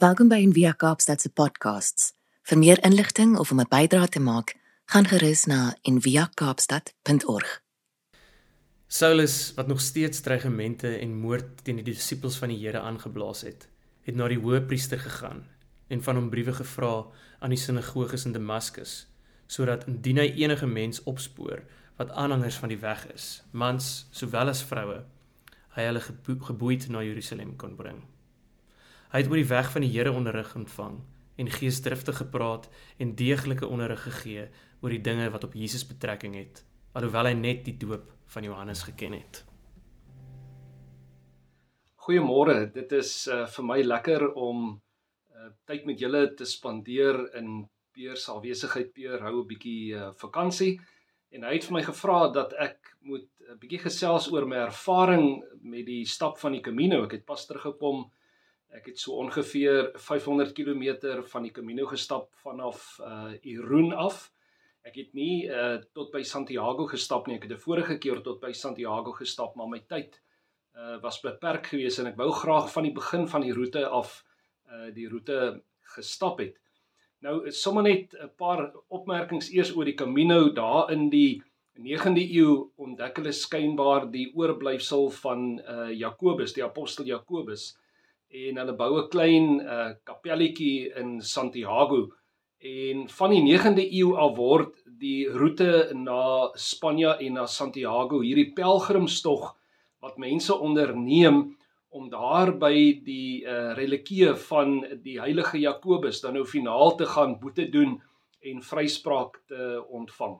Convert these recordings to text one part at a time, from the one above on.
Welkom by Envia Kaapstad se podcasts. Vir meer inligting of om 'n bydrae te maak, gaan gerus na enviakaapstad.org. Saulus, wat nog steeds dreigemente en moord teen die disippels van die Here aangeblaas het, het na die hoëpriester gegaan en van hom briewe gevra aan die sinagoges in Damaskus, sodat indien hy enige mens opspoor wat aanhangers van die weg is, mans sowel as vroue, hy hulle geboeid na Jerusalem kon bring. Hy het oor die weg van die Here onderrig ontvang en geesdriftig gepraat en deeglike onderrig gegee oor die dinge wat op Jesus betrekking het, alhoewel hy net die doop van Johannes geken het. Goeiemôre, dit is uh, vir my lekker om uh, tyd met julle te spandeer in Peer se afwesigheid. Peer hou 'n bietjie uh, vakansie en hy het vir my gevra dat ek moet 'n bietjie gesels oor my ervaring met die stap van die Camino. Ek het pas teruggekom Ek het so ongeveer 500 km van die Camino gestap vanaf uh Irun af. Ek het nie uh tot by Santiago gestap nie. Ek het 'n vorige keer tot by Santiago gestap, maar my tyd uh was beperk geweest en ek wou graag van die begin van die roete af uh die roete gestap het. Nou sommer net 'n paar opmerkings eers oor die Camino daar in die 9de eeu ontdek hulle skynbaar die oorblyfsel van uh Jakobus, die apostel Jakobus en hulle bou 'n klein uh, kapelletjie in Santiago en van die 9de eeu af word die roete na Spanje en na Santiago hierdie pelgrimstog wat mense onderneem om daar by die uh, relikieë van die heilige Jakobus dan nou finaal te gaan boete doen en vryspraak te ontvang.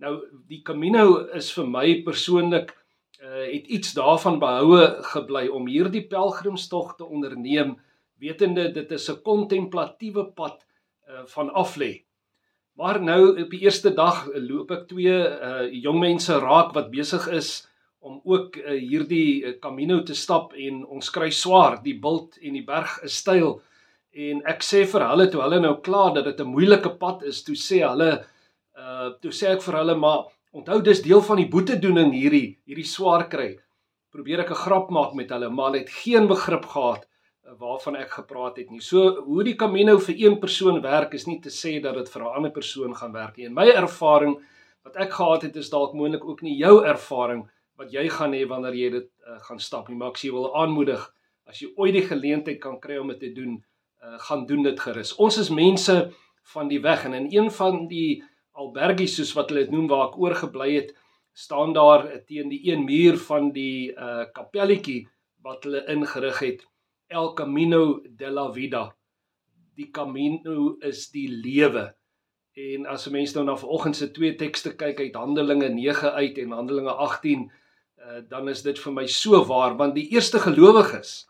Nou die Camino is vir my persoonlik uh, het iets daarvan behoue gebly om hierdie pelgrimstog te onderneem wetende dit is 'n kontemplatiewe pad uh, van aflê. Maar nou op die eerste dag loop ek twee uh, jong mense raak wat besig is om ook uh, hierdie uh, Camino te stap en ons kry swaar die bult en die berg is styl en ek sê vir hulle toe hulle nou klaar dat dit 'n moeilike pad is toe sê hulle uh toe sê ek vir hulle maar Onthou dis deel van die boetedoening hierdie hierdie swaar kry. Probeer ek 'n grap maak met hulle, maar het geen begrip gehad eh, waarvan ek gepraat het nie. So hoe die Camino vir een persoon werk is nie te sê dat dit vir 'n ander persoon gaan werk nie. En my ervaring wat ek gehad het is dalk moontlik ook nie jou ervaring wat jy gaan hê wanneer jy dit uh, gaan stap nie. Maar ek sê wil aanmoedig as jy ooit die geleentheid kan kry om dit te doen, uh, gaan doen dit gerus. Ons is mense van die weg en in een van die albergies soos wat hulle dit noem waar ek oorgebly het, staan daar teen die een muur van die uh kapelletjie wat hulle ingerig het, El Camino de la Vida. Die Camino is die lewe. En as 'n mens nou na vanoggend se twee tekste kyk uit Handelinge 9 uit en Handelinge 18, uh dan is dit vir my so waar want die eerste gelowiges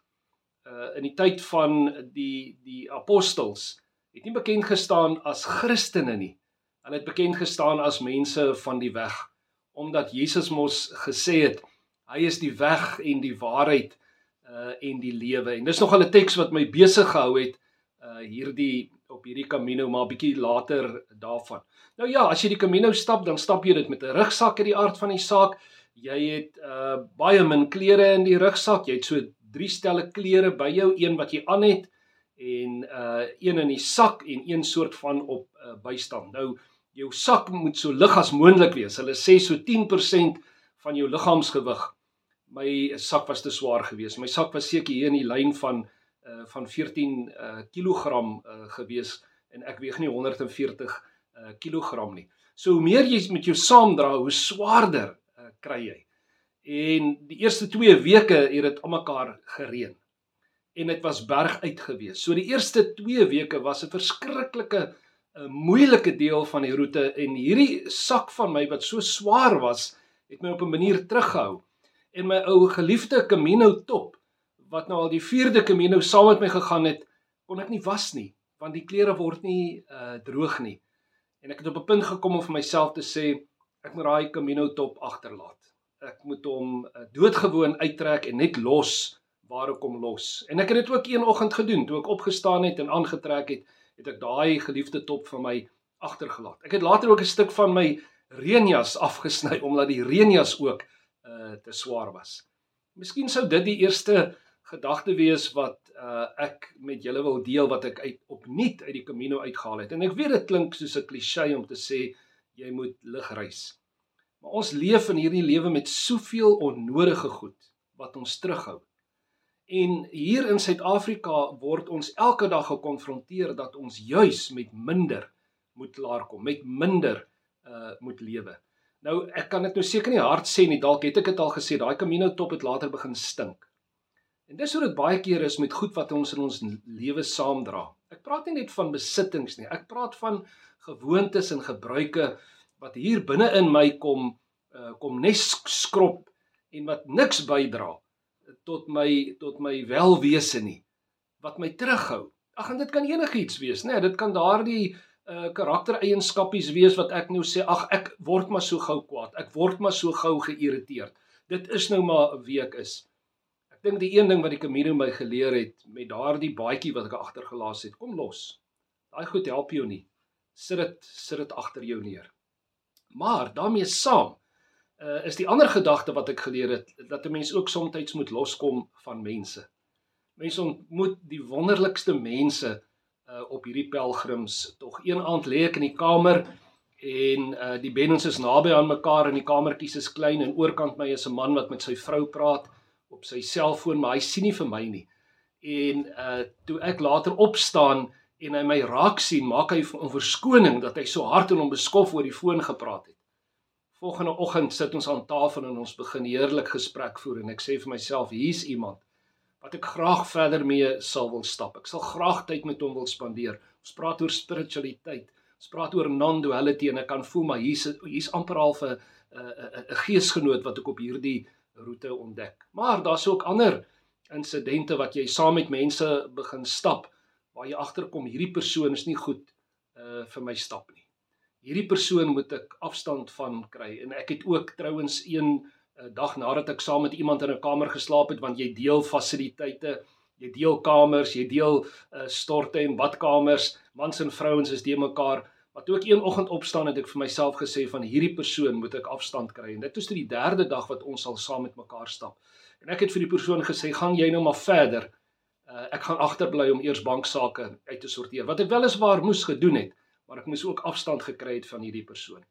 uh in die tyd van die die apostels het nie bekend gestaan as Christene nie. Hulle het bekend gestaan as mense van die weg omdat Jesus mos gesê het hy is die weg en die waarheid uh en die lewe. En dis nog 'n teks wat my besig gehou het uh hierdie op hierdie Camino maar bietjie later daarvan. Nou ja, as jy die Camino stap, dan stap jy dit met 'n rugsak in die aard van die saak. Jy het uh baie min klere in die rugsak. Jy het so drie stelle klere by jou, een wat jy aan het en uh een in die sak en een soort van op uh, bystand. Nou jou sak moet so lig as moontlik wees. Hulle sê so 10% van jou liggaamsgewig. My sak was te swaar geweest. My sak was seker hier in die lyn van uh van 14 uh kg uh gewees en ek weeg nie 140 uh kg nie. So hoe meer jy met jou saamdra, hoe swaarder uh, kry jy. En die eerste 2 weke het dit almekaar gereën. En dit was berguit geweest. So die eerste 2 weke was 'n verskriklike 'n moeilike deel van die roete en hierdie sak van my wat so swaar was, het my op 'n manier teruggehou. En my ou geliefde Camino top wat nou al die 4de Camino saam met my gegaan het, kon ek nie was nie, want die klere word nie uh droog nie. En ek het op 'n punt gekom om vir myself te sê ek moet daai Camino top agterlaat. Ek moet hom uh, doodgewoon uittrek en net los waar ek hom los. En ek het dit ook een oggend gedoen toe ek opgestaan het en aangetrek het het ek daai geliefde top van my agtergelaat. Ek het later ook 'n stuk van my reënjas afgesny omdat die reënjas ook uh te swaar was. Miskien sou dit die eerste gedagte wees wat uh, ek met julle wil deel wat ek uit opnuut uit die Camino uitgehaal het. En ek weet dit klink soos 'n klise om te sê jy moet lig reis. Maar ons leef in hierdie lewe met soveel onnodige goed wat ons terughou. En hier in Suid-Afrika word ons elke dag gekonfronteer dat ons juis met minder moet klaarkom, met minder uh moet lewe. Nou ek kan dit nou seker nie hard sê nie, dalk het ek dit al gesê, daai Camino top het later begin stink. En dis hoe dit baie keer is met goed wat ons in ons lewe saamdra. Ek praat nie net van besittings nie. Ek praat van gewoontes en gebruike wat hier binne in my kom uh, kom nes skrop en wat niks bydra tot my tot my welwese nie. Wat my terughou. Ag en dit kan enigiets wees, né? Nee, dit kan daardie uh karaktereienskapies wees wat ek nou sê, ag ek word maar so gou kwaad. Ek word maar so gou geïrriteerd. Dit is nou maar wie ek is. Ek dink die een ding wat die Camino my geleer het met daardie baadjie wat ek agtergelaat het, kom los. Daai goed help jou nie. Sit dit sit dit agter jou neer. Maar daarmee saam uh, is die ander gedagte wat ek geleer het dat 'n mens ook soms moet loskom van mense. Mense ontmoet die wonderlikste mense uh, op hierdie pelgrims. Tog een aand lê ek in die kamer en uh, die beddens is naby aan mekaar en die kamertjies is klein en oorkant my is 'n man wat met sy vrou praat op sy selfoon, maar hy sien nie vir my nie. En uh toe ek later opstaan en hy my raak sien, maak hy 'n verskoning dat hy so hard en onbeskof oor die foon gepraat het. Volgende oggend sit ons aan tafel en ons begin heerlik gesprek voer en ek sê vir myself, hier's iemand wat ek graag verder mee sal wil stap. Ek sal graag tyd met hom wil spandeer. Ons praat oor spiritualiteit. Ons praat oor non-duality en ek kan voel maar hier's hier's amper al 'n 'n geesgenoot wat ek op hierdie roete ontdek. Maar daar's ook ander insidente wat jy saam met mense begin stap waar jy agterkom hierdie persoon is nie goed uh vir my stap nie. Hierdie persoon moet ek afstand van kry en ek het ook trouens een uh, dag nadat ek saam met iemand in 'n kamer geslaap het want jy deel fasiliteite, jy deel kamers, jy deel uh storte en badkamers, mans en vrouens is die mekaar Maar toe ek een oggend opstaan het ek vir myself gesê van hierdie persoon moet ek afstand kry en dit was toe die derde dag wat ons al saam met mekaar stap. En ek het vir die persoon gesê, "Gaan jy nou maar verder. Uh, ek gaan agterbly om eers banksaake uit te sorteer." Wat ek wel is waar moes gedoen het, maar ek moes ook afstand gekry het van hierdie persoon.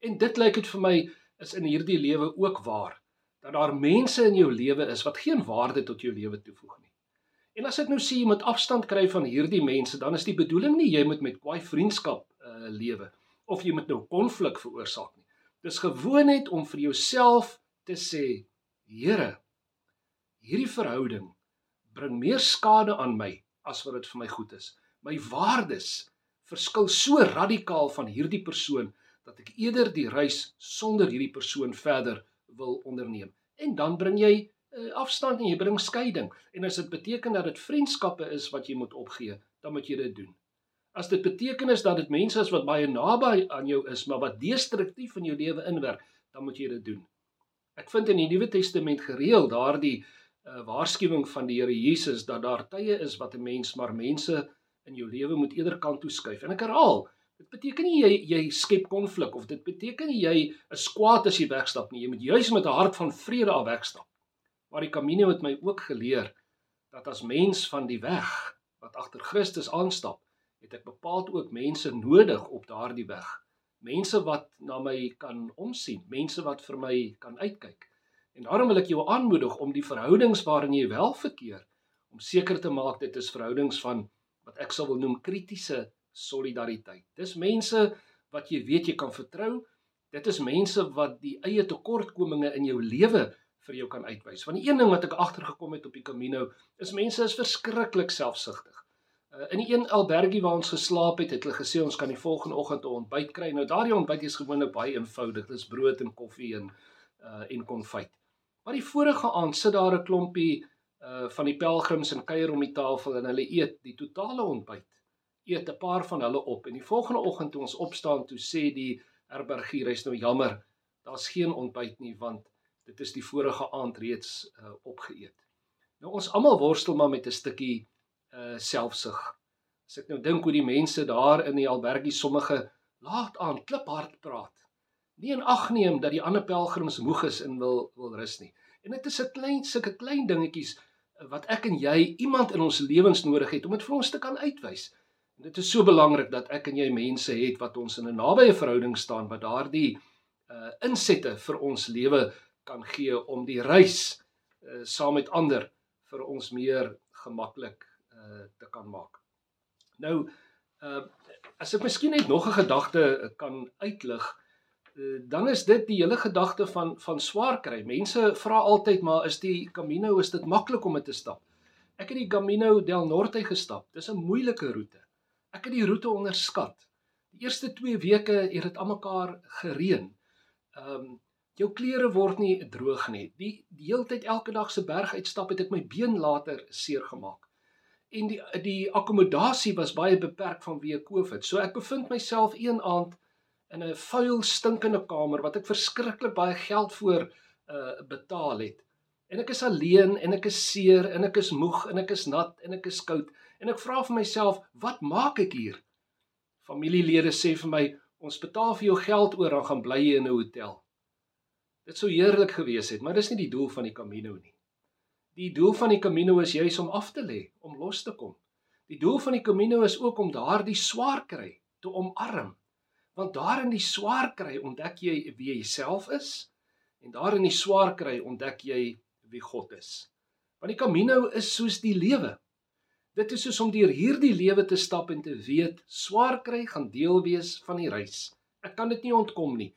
En dit lyk dit vir my is in hierdie lewe ook waar dat daar mense in jou lewe is wat geen waarde tot jou lewe toevoeg nie. En as ek nou sê jy moet afstand kry van hierdie mense, dan is die bedoeling nie jy moet met kwai vriendskap uh, lewe of jy moet nou konflik veroorsaak nie. Dis gewoon net om vir jouself te sê, Here, hierdie verhouding bring meer skade aan my as wat dit vir my goed is. My waardes verskil so radikaal van hierdie persoon dat ek eerder die reis sonder hierdie persoon verder wil onderneem. En dan bring jy uh, afstand en jy bring skeiding. En as dit beteken dat dit vriendskappe is wat jy moet opgee, dan moet jy dit doen. As dit beteken is dat dit mense is wat baie naby aan jou is, maar wat destruktief in jou lewe inwerk, dan moet jy dit doen. Ek vind in die Nuwe Testament gereeld daardie uh, waarskuwing van die Here Jesus dat daar tye is wat 'n mens maar mense in jou lewe moet eerder kant toe skuif. En ek herhaal, dit beteken nie jy jy skep konflik of dit beteken nie jy is kwaad as jy wegstap nie. Jy moet juis met 'n hart van vrede af wegstap. Maar die Camino het my ook geleer dat as mens van die weg wat agter Christus aanstap, het ek bepaald ook mense nodig op daardie weg. Mense wat na my kan omsien, mense wat vir my kan uitkyk. En daarom wil ek jou aanmoedig om die verhoudings waarin jy wel verkeer, om seker te maak dit is verhoudings van wat ek sal wil noem kritiese solidariteit. Dis mense wat jy weet jy kan vertrou. Dit is mense wat die eie tekortkominge in jou lewe vir jou kan uitwys. Want die een ding wat ek agtergekom het op die Camino is mense is verskriklik selfsugtig. Uh, in die een albergie waar ons geslaap het, het hulle gesê ons kan die volgende oggend 'n ontbyt kry. Nou daardie ontbyt is gewoonlik baie eenvoudig. Dis brood en koffie en uh en konfyt. Maar die vorige aand sit daar 'n klompie uh van die pelgrims en kuier om die tafel en hulle eet die totale ontbyt. Eet 'n paar van hulle op en die volgende oggend toe ons opstaan, toe sê die herbergier, hy's nou jammer, daar's geen ontbyt nie want dit is die vorige aand reeds uh opgeëet. Nou ons almal worstel maar met 'n stukkie uh selfsug. As ek nou dink hoe die mense daar in die albergie sommige laat aan kliphard praat. Nie en ag neem dat die ander pelgrims moeg is en wil wil rus nie. En dit is 'n klein sulke klein dingetjies wat ek en jy iemand in ons lewens nodig het om dit vir ons te kan uitwys. En dit is so belangrik dat ek en jy mense het wat ons in 'n nabye verhouding staan wat daardie uh insette vir ons lewe kan gee om die reis uh saam met ander vir ons meer gemaklik uh te kan maak. Nou uh as ek miskien net nog 'n gedagte kan uitlig, uh, dan is dit die hele gedagte van van swaar kry. Mense vra altyd maar is die Camino is dit maklik om dit te stap? Ek het die Camino del Norte gestap. Dis 'n moeilike roete. Ek het die roete onderskat. Die eerste 2 weke het dit almekaar gereën. Ehm um, jou klere word nie droog nie. Die die hele tyd elke dag se berg uitstap het ek my been later seer gemaak. En die die akkommodasie was baie beperk vanweë Covid. So ek bevind myself een aand in 'n vuil, stinkende kamer wat ek verskriklik baie geld voor uh betaal het. En ek is alleen en ek is seer en ek is moeg en ek is nat en ek is koud en ek vra vir myself, wat maak ek hier? Familielede sê vir my, ons betaal vir jou geld oor dan gaan bly jy in 'n hotel. Dit sou heerlik gewees het, maar dis nie die doel van die Camino nie. Die doel van die Camino is juis om af te lê, om los te kom. Die doel van die Camino is ook om daardie swaar kry te omarm. Want daar in die swaar kry ontdek jy wie jy self is en daar in die swaar kry ontdek jy wie God is. Want die Camino is soos die lewe. Dit is soos om deur hierdie lewe te stap en te weet swaar kry gaan deel wees van die reis. Ek kan dit nie ontkom nie.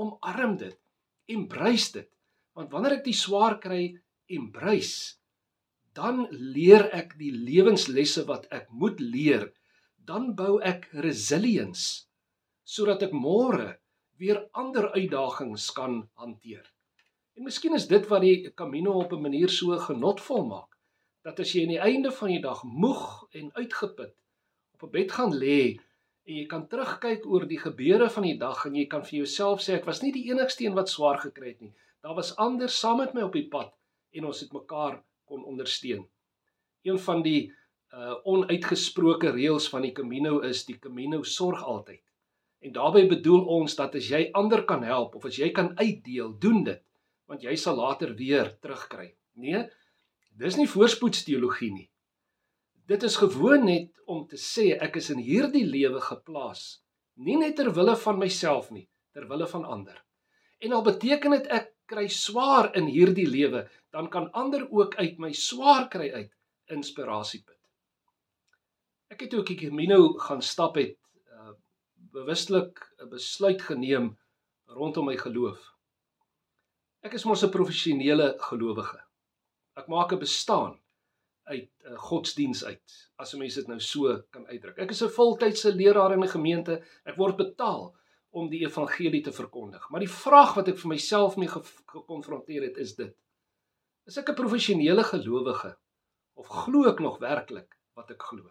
Omarm dit. Embrace dit. Want wanneer ek die swaar kry embrace, dan leer ek die lewenslesse wat ek moet leer. Dan bou ek resilience sodat ek môre weer ander uitdagings kan hanteer. En miskien is dit wat die Camino op 'n manier so genotvol maak dat as jy aan die einde van die dag moeg en uitgeput op 'n bed gaan lê en jy kan terugkyk oor die gebeure van die dag en jy kan vir jouself sê ek was nie die enigste een wat swaar gekry het nie. Daar was ander saam met my op die pad en ons het mekaar kon ondersteun. Een van die uh onuitgesproke reëls van die Camino is die Camino sorg altyd. En daarbey bedoel ons dat as jy ander kan help of as jy kan uitdeel, doen dit want jy sal later weer terugkry. Nee, Dis nie voorspoedsteologie nie. Dit is gewoon net om te sê ek is in hierdie lewe geplaas, nie net ter wille van myself nie, ter wille van ander. En al beteken dit ek kry swaar in hierdie lewe, dan kan ander ook uit my swaar kry uit inspirasie put. Ek het ook ek Camino gaan stap het bewustelik 'n besluit geneem rondom my geloof. Ek is mos 'n professionele gelowige ek maak 'n bestaan uit 'n uh, godsdiens uit as 'n mens dit nou so kan uitdruk. Ek is 'n voltydse leraar in 'n gemeente. Ek word betaal om die evangelie te verkondig. Maar die vraag wat ek vir myself mee gekonfronteer het is dit: Is ek 'n professionele gelowige of glo ek nog werklik wat ek glo?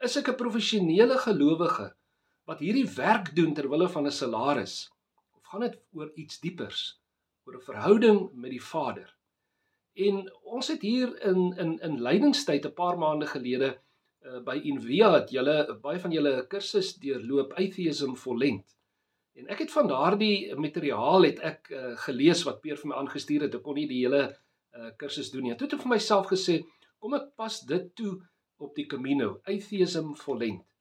Is ek 'n professionele gelowige wat hierdie werk doen ter wille van 'n salaris of gaan dit oor iets diepers, oor 'n verhouding met die Vader? En ons het hier in in in lydingstyd 'n paar maande gelede uh, by Envia het julle baie van julle 'n kursus deurloop Atheism for Lent. En ek het van daardie materiaal het ek uh, gelees wat Peer vir my aangestuur het. Ek kon nie die hele uh, kursus doen nie. Toe het ek vir myself gesê, kom ek pas dit toe op die Camino, Atheism for Lent.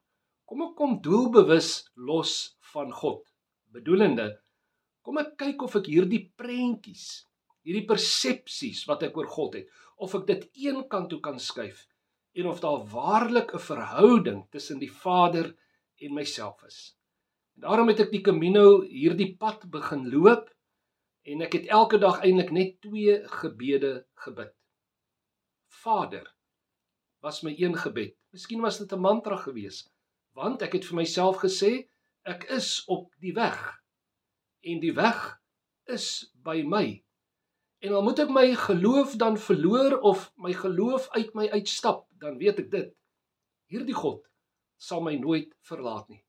Kom ek kom doelbewus los van God. Bedoelende, kom ek kyk of ek hierdie prentjies hierdie persepsies wat ek oor God het, of ek dit een kant toe kan skuif en of daar waarlik 'n verhouding tussen die Vader en myself is. En daarom het ek die Camino hierdie pad begin loop en ek het elke dag eintlik net twee gebede gebid. Vader was my een gebed. Miskien was dit 'n mantra gewees, want ek het vir myself gesê ek is op die weg en die weg is by my. En al moet ek my geloof dan verloor of my geloof uit my uitstap, dan weet ek dit. Hierdie God sal my nooit verlaat nie.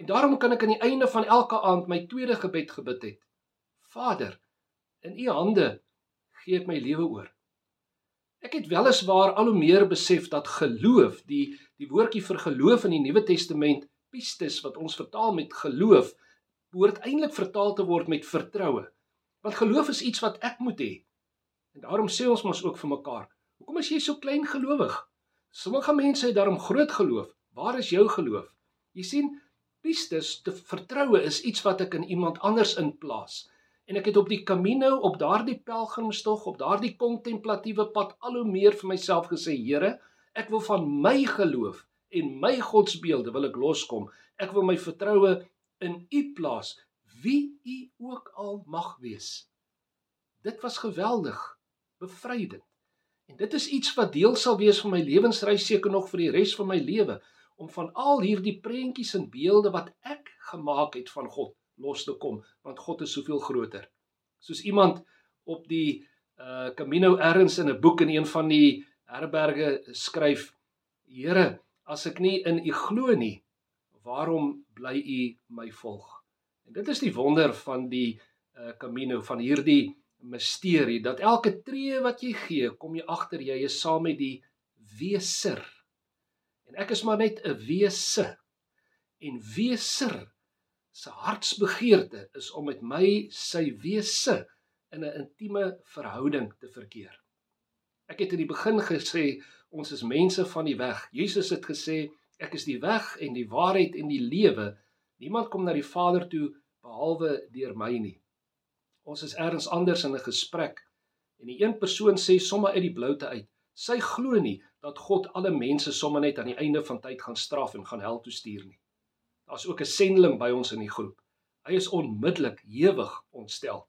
En daarom kan ek aan die einde van elke aand my tweede gebed gebid het. Vader, in U hande gee ek my lewe oor. Ek het weliswaar al hoe meer besef dat geloof, die die woordjie vir geloof in die Nuwe Testament, pistis wat ons vertaal met geloof, behoort eintlik vertaal te word met vertroue. Want geloof is iets wat ek moet hê. En daarom sê ons mos ook vir mekaar, Hoekom is jy so klein gelowig? Sommige mense het daarom groot geloof. Waar is jou geloof? Jy sien, pistes te vertroue is iets wat ek in iemand anders inplaas. En ek het op die Camino, op daardie pelgrimstog, op daardie kontemplatiewe pad al hoe meer vir myself gesê, Here, ek wil van my geloof en my godsbeelde wil ek loskom. Ek wil my vertroue in U plaas, wie U ook al mag wees. Dit was geweldig, bevrydend. En dit is iets wat deel sal wees van my lewensreis seker nog vir die res van my lewe om van al hierdie prentjies en beelde wat ek gemaak het van God los te kom, want God is soveel groter. Soos iemand op die uh Camino ergens in 'n boek in een van die herberge skryf: Here, as ek nie in U glo nie, waarom bly U my volg? En dit is die wonder van die uh Camino van hierdie misterie dat elke tree wat jy gee, kom jy agter jy is saam met die weser. En ek is maar net 'n wese. En weser se hartsbegeerte is om met my sy wese in 'n intieme verhouding te verkeer. Ek het in die begin gesê ons is mense van die weg. Jesus het gesê ek is die weg en die waarheid en die lewe. Niemand kom na die Vader toe behalwe deur my nie ons is ergens anders in 'n gesprek en die een persoon sê sommer uit die bloute uit, sy glo nie dat God alle mense sommer net aan die einde van tyd gaan straf en gaan hel toe stuur nie. Daar's ook 'n sendeling by ons in die groep. Hy is onmiddellik hewig ontstel.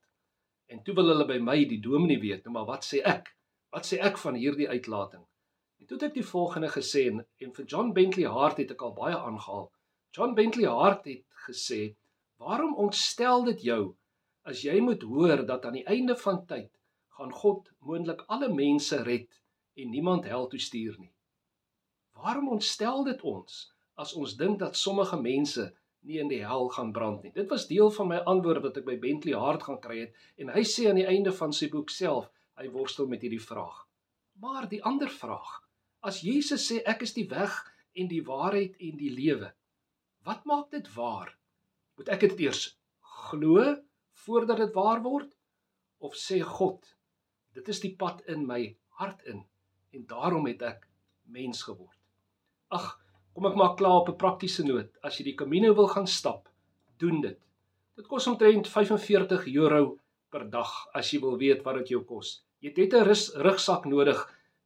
En toe wil hulle by my die dominee weet, nou maar wat sê ek? Wat sê ek van hierdie uitlating? En toe het ek die volgende gesê en, en vir John Bentley Hart het ek al baie aangehaal. John Bentley Hart het gesê, "Waarom ontstel dit jou as jy moet hoor dat aan die einde van tyd gaan God moontlik alle mense red en niemand hel toe stuur nie. Waarom ontstel dit ons as ons dink dat sommige mense nie in die hel gaan brand nie? Dit was deel van my antwoord wat ek by Bentley Hart gaan kry het en hy sê aan die einde van sy boek self, hy worstel met hierdie vraag. Maar die ander vraag, as Jesus sê ek is die weg en die waarheid en die lewe, wat maak dit waar? Moet ek dit eers glo voordat dit waar word of sê God dit is die pad in my hart in en daarom het ek mens geword ag kom ek maar klaar op 'n praktiese noot. As jy die Camino wil gaan stap doen dit. Dit kos omtrent 45 euro per dag as jy wil weet wat dit jou kos. Jy het net 'n rugsak nodig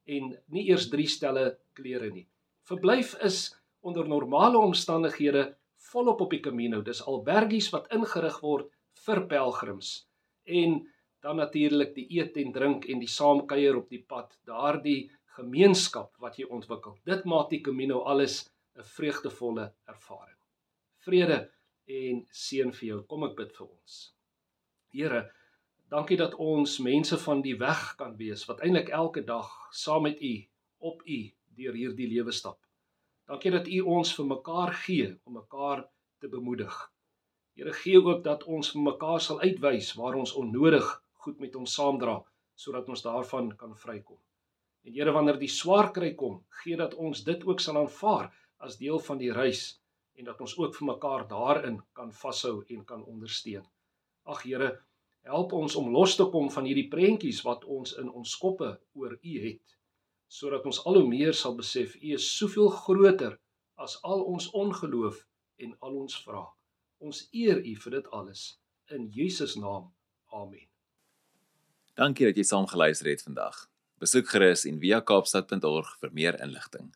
en nie eers 3 stelle klere nie. Verblyf is onder normale omstandighede volop op die Camino. Dis albergies wat ingerig word vir pelgrims. En dan natuurlik die eet en drink en die saamkuier op die pad daardie gemeenskap wat jy ontwikkel. Dit maak die Camino alles 'n vreugdevolle ervaring. Vrede en seën vir jou. Kom ek bid vir ons. Here dankie dat ons mense van die weg kan wees wat eintlik elke dag saam met u op u deur hierdie lewe stap. Dankie dat u ons vir mekaar gee om mekaar te bemoedig. Here gee ook dat ons vir mekaar sal uitwys waar ons onnodig goed met ons saamdra sodat ons daarvan kan vrykom. En Here wanneer die swaar kry kom, gee dat ons dit ook sal aanvaar as deel van die reis en dat ons ook vir mekaar daarin kan vashou en kan ondersteun. Ag Here, help ons om los te kom van hierdie prentjies wat ons in ons koppe oor U het, sodat ons al hoe meer sal besef U is soveel groter as al ons ongeloof en al ons vrae. Ons eer U vir dit alles in Jesus naam. Amen. Dankie dat jy saam geluister het vandag. Besoek gerus en via kaapstad.org vir meer inligting.